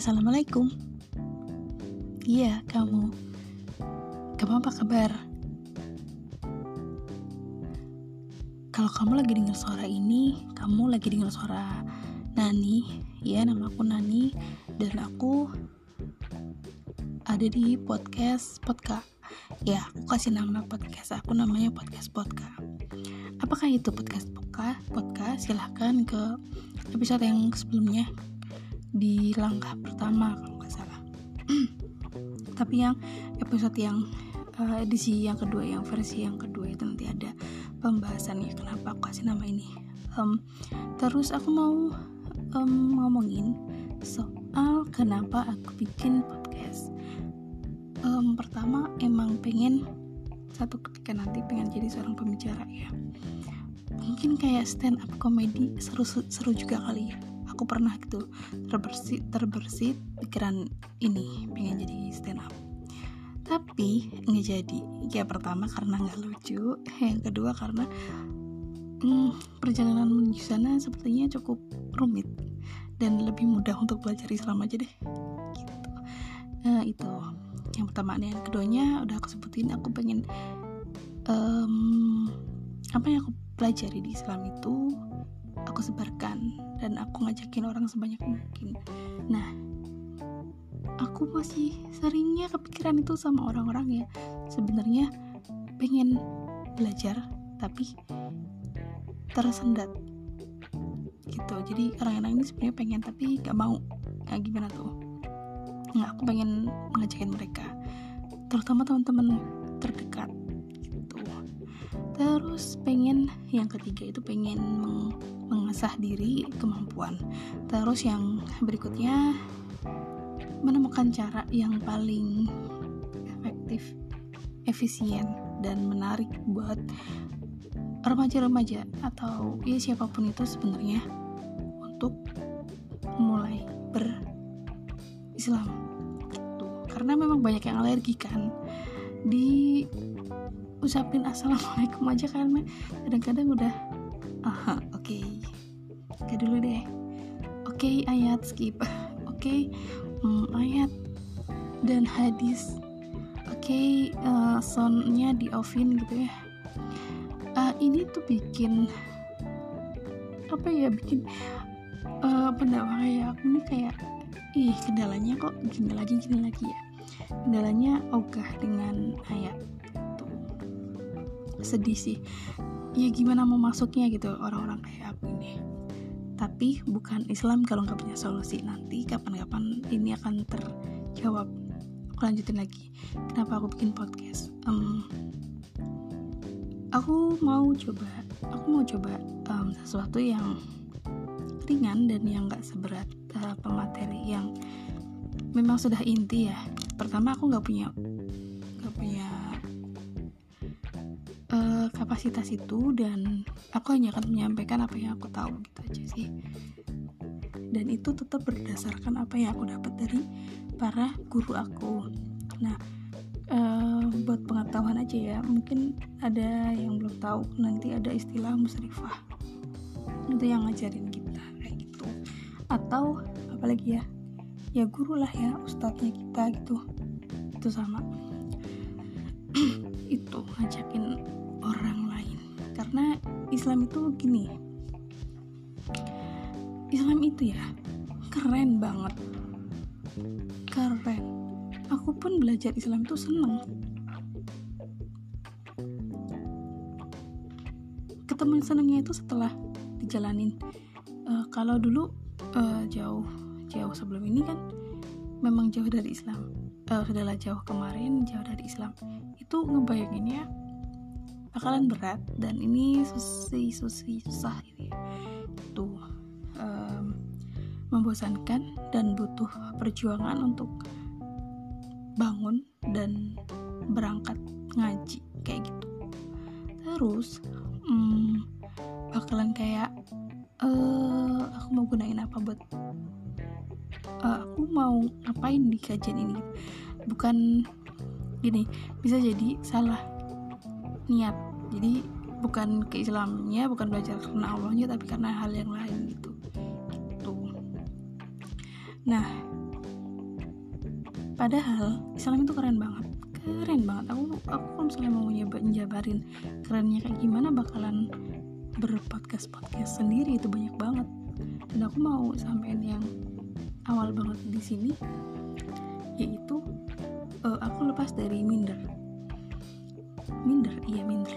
Assalamualaikum. Iya, kamu. Kamu apa kabar? Kalau kamu lagi dengar suara ini, kamu lagi dengar suara Nani. Ya, nama aku Nani dan aku ada di podcast Podka. Ya, aku kasih nama podcast aku namanya podcast Podka. Apakah itu podcast Podka? Podka silahkan ke episode yang sebelumnya di langkah pertama kalau nggak salah. Tapi yang episode yang uh, edisi yang kedua yang versi yang kedua itu nanti ada pembahasannya kenapa aku kasih nama ini. Um, terus aku mau um, ngomongin soal kenapa aku bikin podcast. Um, pertama emang pengen satu ketika nanti pengen jadi seorang pembicara ya. Mungkin kayak stand up comedy seru seru juga kali ya aku pernah gitu terbersit terbersit pikiran ini pengen jadi stand up. Tapi nggak jadi. Ya pertama karena nggak lucu yang kedua karena hmm, perjalanan menuju sana sepertinya cukup rumit dan lebih mudah untuk belajar Islam aja deh gitu. Nah itu. Yang pertama. Yang keduanya udah aku sebutin aku pengen um, apa yang aku pelajari di Islam itu aku sebarkan dan aku ngajakin orang sebanyak mungkin. Nah aku masih seringnya kepikiran itu sama orang-orang ya. Sebenarnya pengen belajar tapi tersendat gitu. Jadi orang-orang ini sebenarnya pengen tapi gak mau. Nah, gimana tuh? Nah aku pengen ngajakin mereka terutama teman-teman terdekat terus pengen yang ketiga itu pengen meng mengasah diri kemampuan. Terus yang berikutnya menemukan cara yang paling efektif efisien dan menarik buat remaja-remaja atau ya siapa pun itu sebenarnya untuk mulai berislam. Karena memang banyak yang alergi kan di ucapin assalamualaikum aja kan kadang-kadang udah aha oke. Okay. kayak dulu deh. Oke okay, ayat skip. Oke okay, hmm, ayat dan hadis. Oke okay, uh, eh, soundnya di offin gitu ya. Uh, ini tuh bikin apa ya bikin uh, pendakwah kayak aku ini kayak ih kendalanya kok gini lagi gini lagi ya kendalanya ogah dengan ayat sedih sih. Ya gimana mau masuknya gitu orang-orang kayak aku ini. Tapi bukan Islam kalau nggak punya solusi. Nanti kapan-kapan ini akan terjawab. Aku lanjutin lagi. Kenapa aku bikin podcast? Um, aku mau coba aku mau coba um, sesuatu yang ringan dan yang nggak seberat uh, pemateri yang memang sudah inti ya. Pertama aku nggak punya nggak punya uh, kapasitas itu dan aku hanya akan menyampaikan apa yang aku tahu gitu aja sih. Dan itu tetap berdasarkan apa yang aku dapat dari para guru aku. Nah uh, buat pengetahuan aja ya mungkin ada yang belum tahu nanti ada istilah musrifah. Itu yang ngajarin kita kayak gitu. Atau apalagi ya ya guru lah ya ustadznya kita gitu. Itu sama. Itu ngajakin orang lain. Karena Islam itu gini. Islam itu ya keren banget. Keren. Aku pun belajar Islam itu seneng. Ketemu senengnya itu setelah dijalanin. Uh, kalau dulu uh, jauh jauh sebelum ini kan memang jauh dari Islam. Uh, sudahlah jauh kemarin jauh dari Islam. Itu ngebayanginnya bakalan berat dan ini susi susi susah gitu ya. Tuh um, membosankan dan butuh perjuangan untuk bangun dan berangkat ngaji kayak gitu. Terus um, bakalan kayak uh, aku mau gunain apa buat uh, aku mau ngapain di kajian ini? Bukan gini bisa jadi salah niat. Jadi bukan ke Islamnya bukan belajar karena Allahnya tapi karena hal yang lain gitu. Gitu. Nah padahal Islam itu keren banget. Keren banget. Aku aku kalau misalnya mau nyoba njabarin kerennya kayak gimana bakalan berpodcast podcast sendiri. Itu banyak banget. Dan aku mau sampein yang awal banget di sini yaitu uh, aku lepas dari minder. Minder iya minder.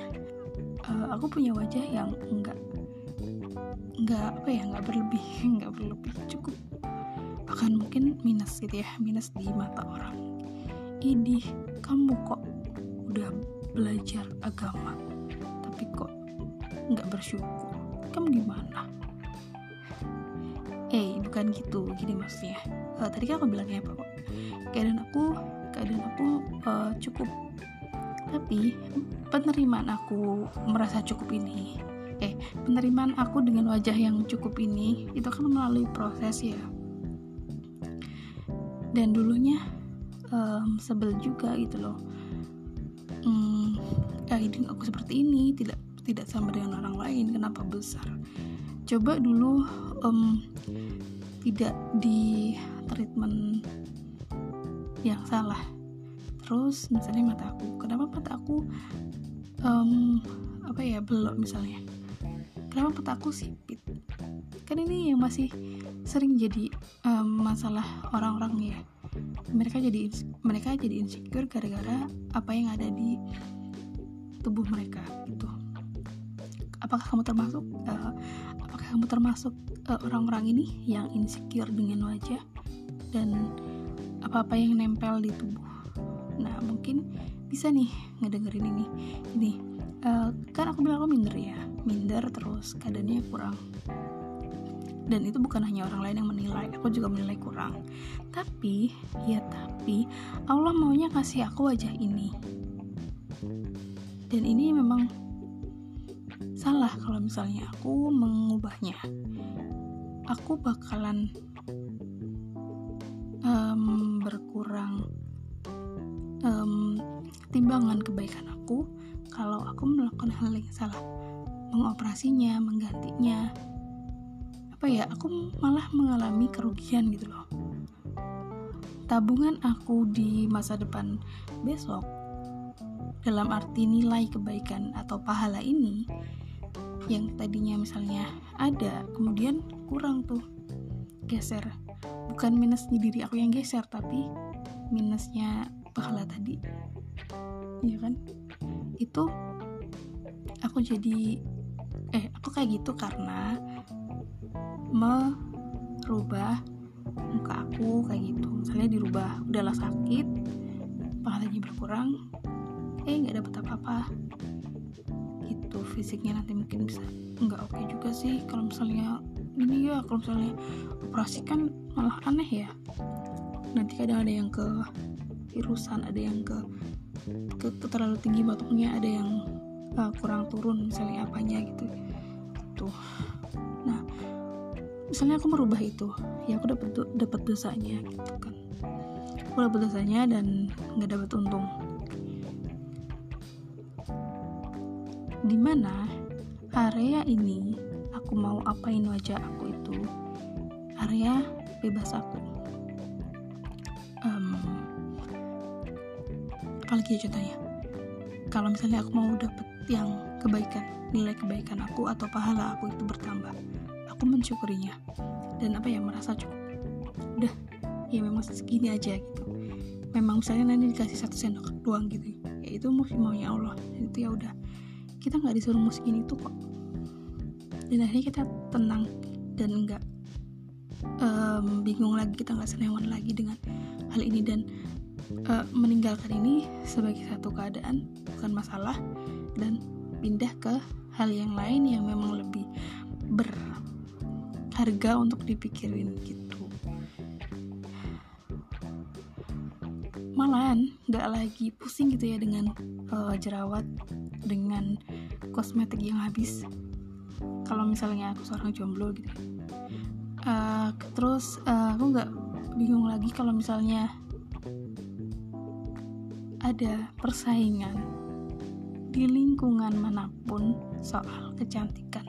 Uh, aku punya wajah yang enggak enggak apa ya enggak berlebih enggak berlebih cukup. Bahkan mungkin minus gitu ya minus di mata orang. Idih kamu kok udah belajar agama tapi kok nggak bersyukur? Kamu gimana eh bukan gitu. Gini maksudnya. Uh, tadi kan aku bilangnya apa kok keadaan aku keadaan aku uh, cukup. Tapi penerimaan aku merasa cukup ini. Eh penerimaan aku dengan wajah yang cukup ini itu kan melalui proses ya. Dan dulunya um, sebel juga gitu loh. Hmm, ya aku seperti ini tidak tidak sama dengan orang lain. Kenapa besar coba dulu um, tidak di treatment yang salah. Terus misalnya mata aku kenapa mata aku um, apa ya belok misalnya? Kenapa mata aku sipit? Kan ini yang masih sering jadi um, masalah orang-orang ya. Mereka jadi mereka jadi insecure gara-gara apa yang ada di tubuh mereka gitu apakah kamu termasuk uh, apakah kamu termasuk uh, orang-orang ini yang insecure dengan wajah dan apa-apa yang nempel di tubuh? Nah mungkin bisa nih ngedengerin ini. Ini uh, kan aku bilang aku minder ya minder terus keadaannya kurang. Dan itu bukan hanya orang lain yang menilai aku juga menilai kurang. Tapi ya tapi Allah maunya kasih aku wajah ini. Dan ini memang salah kalau misalnya aku mengubahnya. Aku bakalan um, berkurang um, timbangan kebaikan aku kalau aku melakukan hal yang salah. Mengoperasinya menggantinya. Apa ya aku malah mengalami kerugian gitu loh. Tabungan aku di masa depan besok dalam arti nilai kebaikan atau pahala ini yang tadinya misalnya ada kemudian kurang tuh geser. Bukan minus di diri aku yang geser tapi minusnya pahala tadi. Ya kan? Itu aku jadi eh aku kayak gitu karena merubah muka aku kayak gitu. Misalnya dirubah udahlah sakit pahalanya berkurang eh nggak dapet apa-apa fisiknya nanti mungkin bisa nggak oke okay juga sih. Kalau misalnya ini ya kalau misalnya operasi kan malah aneh ya. Nanti kadang ada yang ke virusan ada yang ke ke, ke terlalu tinggi batoknya ada yang uh, kurang turun misalnya apanya gitu. Tuh. Nah misalnya aku merubah itu ya aku dapat dapat dosanya gitu kan. Aku dapat dosanya dan nggak dapat untung di mana area ini aku mau apain wajah aku itu? Area bebas aku. Um, kalau gitu contohnya kalau misalnya aku mau dapet yang kebaikan nilai kebaikan aku atau pahala aku itu bertambah aku mensyukurinya. Dan apa ya merasa cukup. Udah ya memang segini aja gitu. Memang misalnya nanti dikasih satu sendok doang gitu ya itu mungkin maunya Allah. Itu ya udah kita nggak disuruh mau segini itu kok. Dan akhirnya kita tenang dan enggak um, bingung lagi kita nggak senewan lagi dengan hal ini. Dan uh, meninggalkan ini sebagai satu keadaan bukan masalah dan pindah ke hal yang lain yang memang lebih ber harga untuk dipikirin gitu. Malahan nggak lagi pusing gitu ya dengan uh, jerawat dengan kosmetik yang habis. Kalau misalnya aku seorang jomblo gitu. Uh, terus uh, aku nggak bingung lagi kalau misalnya ada persaingan di lingkungan mana pun soal kecantikan.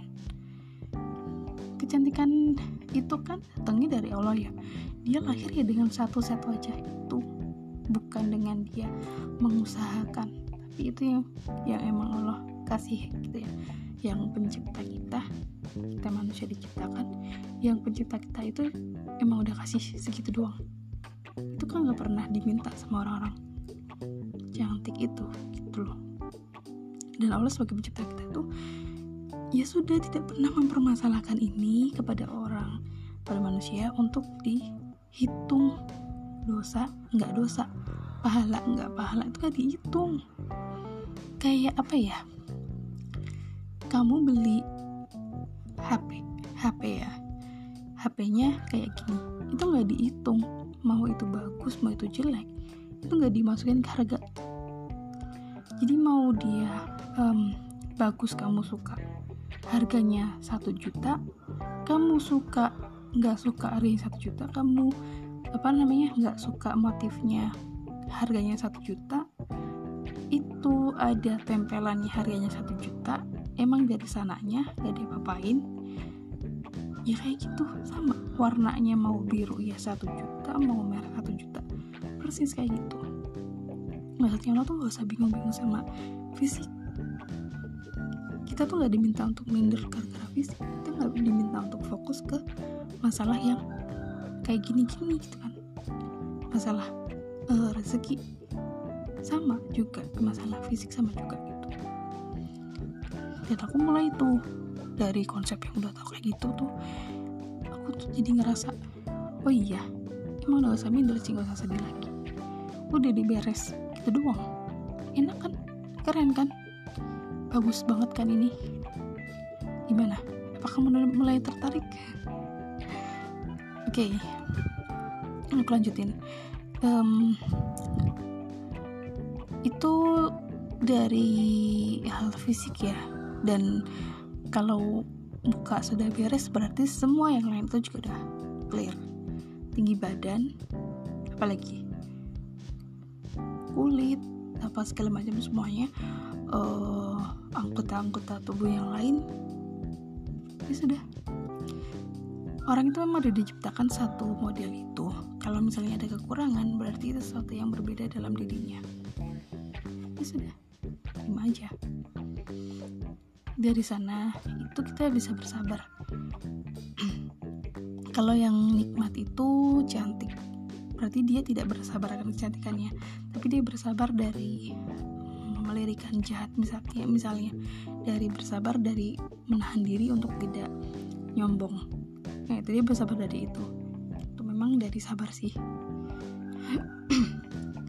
Kecantikan itu kan datangnya dari Allah ya. Dia lahir ya dengan satu set wajah itu bukan dengan dia mengusahakan tapi itu yang yang emang Allah kasih gitu ya. Yang pencipta kita kita manusia diciptakan yang pencipta kita itu emang udah kasih segitu doang. Itu kan nggak pernah diminta sama orang-orang. Cantik itu gitu loh. Dan Allah sebagai pencipta kita itu ya sudah tidak pernah mempermasalahkan ini kepada orang pada manusia untuk dihitung dosa nggak dosa pahala nggak pahala itu kan dihitung. Kayak apa ya? Kamu beli HP HP ya. HP-nya kayak gini itu nggak dihitung. Mau itu bagus mau itu jelek itu nggak dimasukin ke harga. Jadi mau dia um, bagus kamu suka harganya satu juta kamu suka nggak suka harganya satu juta kamu apa namanya nggak suka motifnya harganya satu juta itu ada tempelannya harganya satu juta emang dari sananya gak diapa-apain. Ya kayak gitu sama. Warnanya mau biru ya satu juta mau merah satu juta. Persis kayak gitu. Maksudnya lo tuh gak usah bingung-bingung sama fisik. Kita tuh gak diminta untuk minder gara-gara fisik kita gak diminta untuk fokus ke masalah yang kayak gini-gini gitu kan. Masalah uh, rezeki sama juga masalah fisik sama juga gitu. Dan aku mulai tuh dari konsep yang udah tau kayak gitu tuh aku tuh jadi ngerasa oh iya emang udah usah minder sih gak usah sedih lagi. Udah diberes gitu doang. Enak kan? Keren kan? Bagus banget kan ini? Gimana? Apakah mulai, tertarik okay. aku lanjutin. Um, itu dari hal fisik ya. Dan kalau muka sudah beres berarti semua yang lain itu juga udah clear. Tinggi badan apalagi kulit apa segala macam semuanya uh, anggota-anggota tubuh yang lain ya sudah orang itu memang udah diciptakan satu model itu. Kalau misalnya ada kekurangan berarti itu sesuatu yang berbeda dalam dirinya. Ya sudah terima aja. Dari sana itu kita bisa bersabar. Kalau yang nikmat itu cantik berarti dia tidak bersabar akan kecantikannya. Tapi dia bersabar dari melirikan jahat misalnya misalnya. Dari bersabar dari menahan diri untuk tidak nyombong nah itu dia bersabar dari itu? Itu memang dari sabar sih.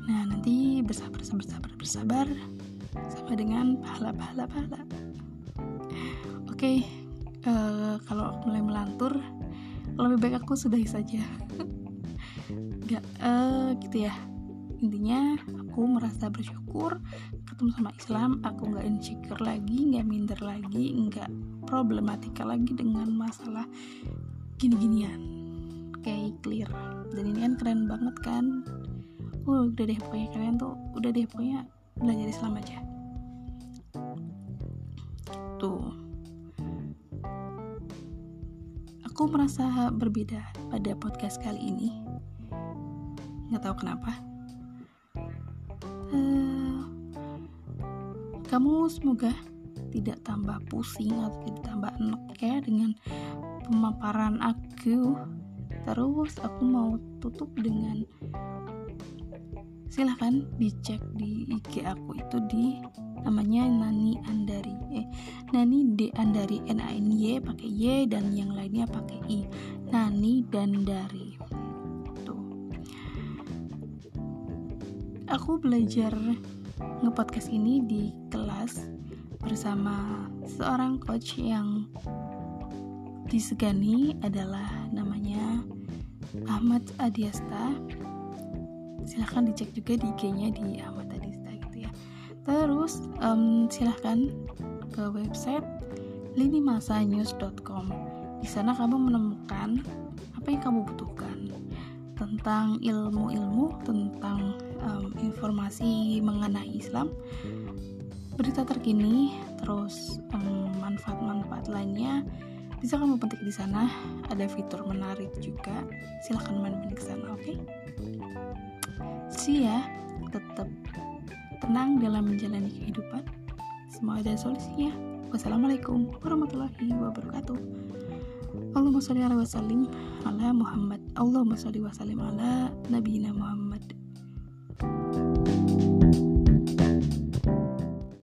Nah nanti bersabar bersabar bersabar sama dengan pahala pahala pahala. Oke okay, uh, eh, kalau mulai melantur lebih baik aku sudahi saja. Nggak uh, gitu ya. Intinya aku merasa bersyukur ketemu sama Islam aku nggak insecure lagi nggak minder lagi nggak problematika lagi dengan masalah gini-ginian. Kayak clear. Dan ini kan keren banget kan. Uh, udah deh pokoknya kalian tuh udah deh pokoknya belajar Islam aja. Tuh. Aku merasa berbeda pada podcast kali ini. Nggak tahu kenapa. Uh, kamu semoga tidak tambah pusing atau tidak tambah enak ya dengan pemaparan aku. Terus aku mau tutup dengan silahkan dicek di IG aku itu di namanya Nani Andari. Eh Nani D Andari N A N Y pakai Y dan yang lainnya pakai I. Nani Dandari. Tuh. Aku belajar ngepodcast ini di kelas bersama seorang coach yang disegani adalah namanya Ahmad Adiasta. Silahkan dicek juga di IG-nya di Ahmad Adista gitu ya. Terus um, silahkan ke website linimasanews.com di sana kamu menemukan apa yang kamu butuhkan tentang ilmu-ilmu tentang um, informasi mengenai Islam berita terkini terus manfaat-manfaat um, lainnya bisa kamu petik di sana. Ada fitur menarik juga. Silahkan main-main sana oke? Okay? solusi ya. Tetap tenang dalam menjalani kehidupan. Semua ada solusinya. Wassalamualaikum warahmatullahi wabarakatuh. Allahumma sholli ala wasallim ala Muhammad. Allahumma sholli wasallim ala nabiyina Muhammad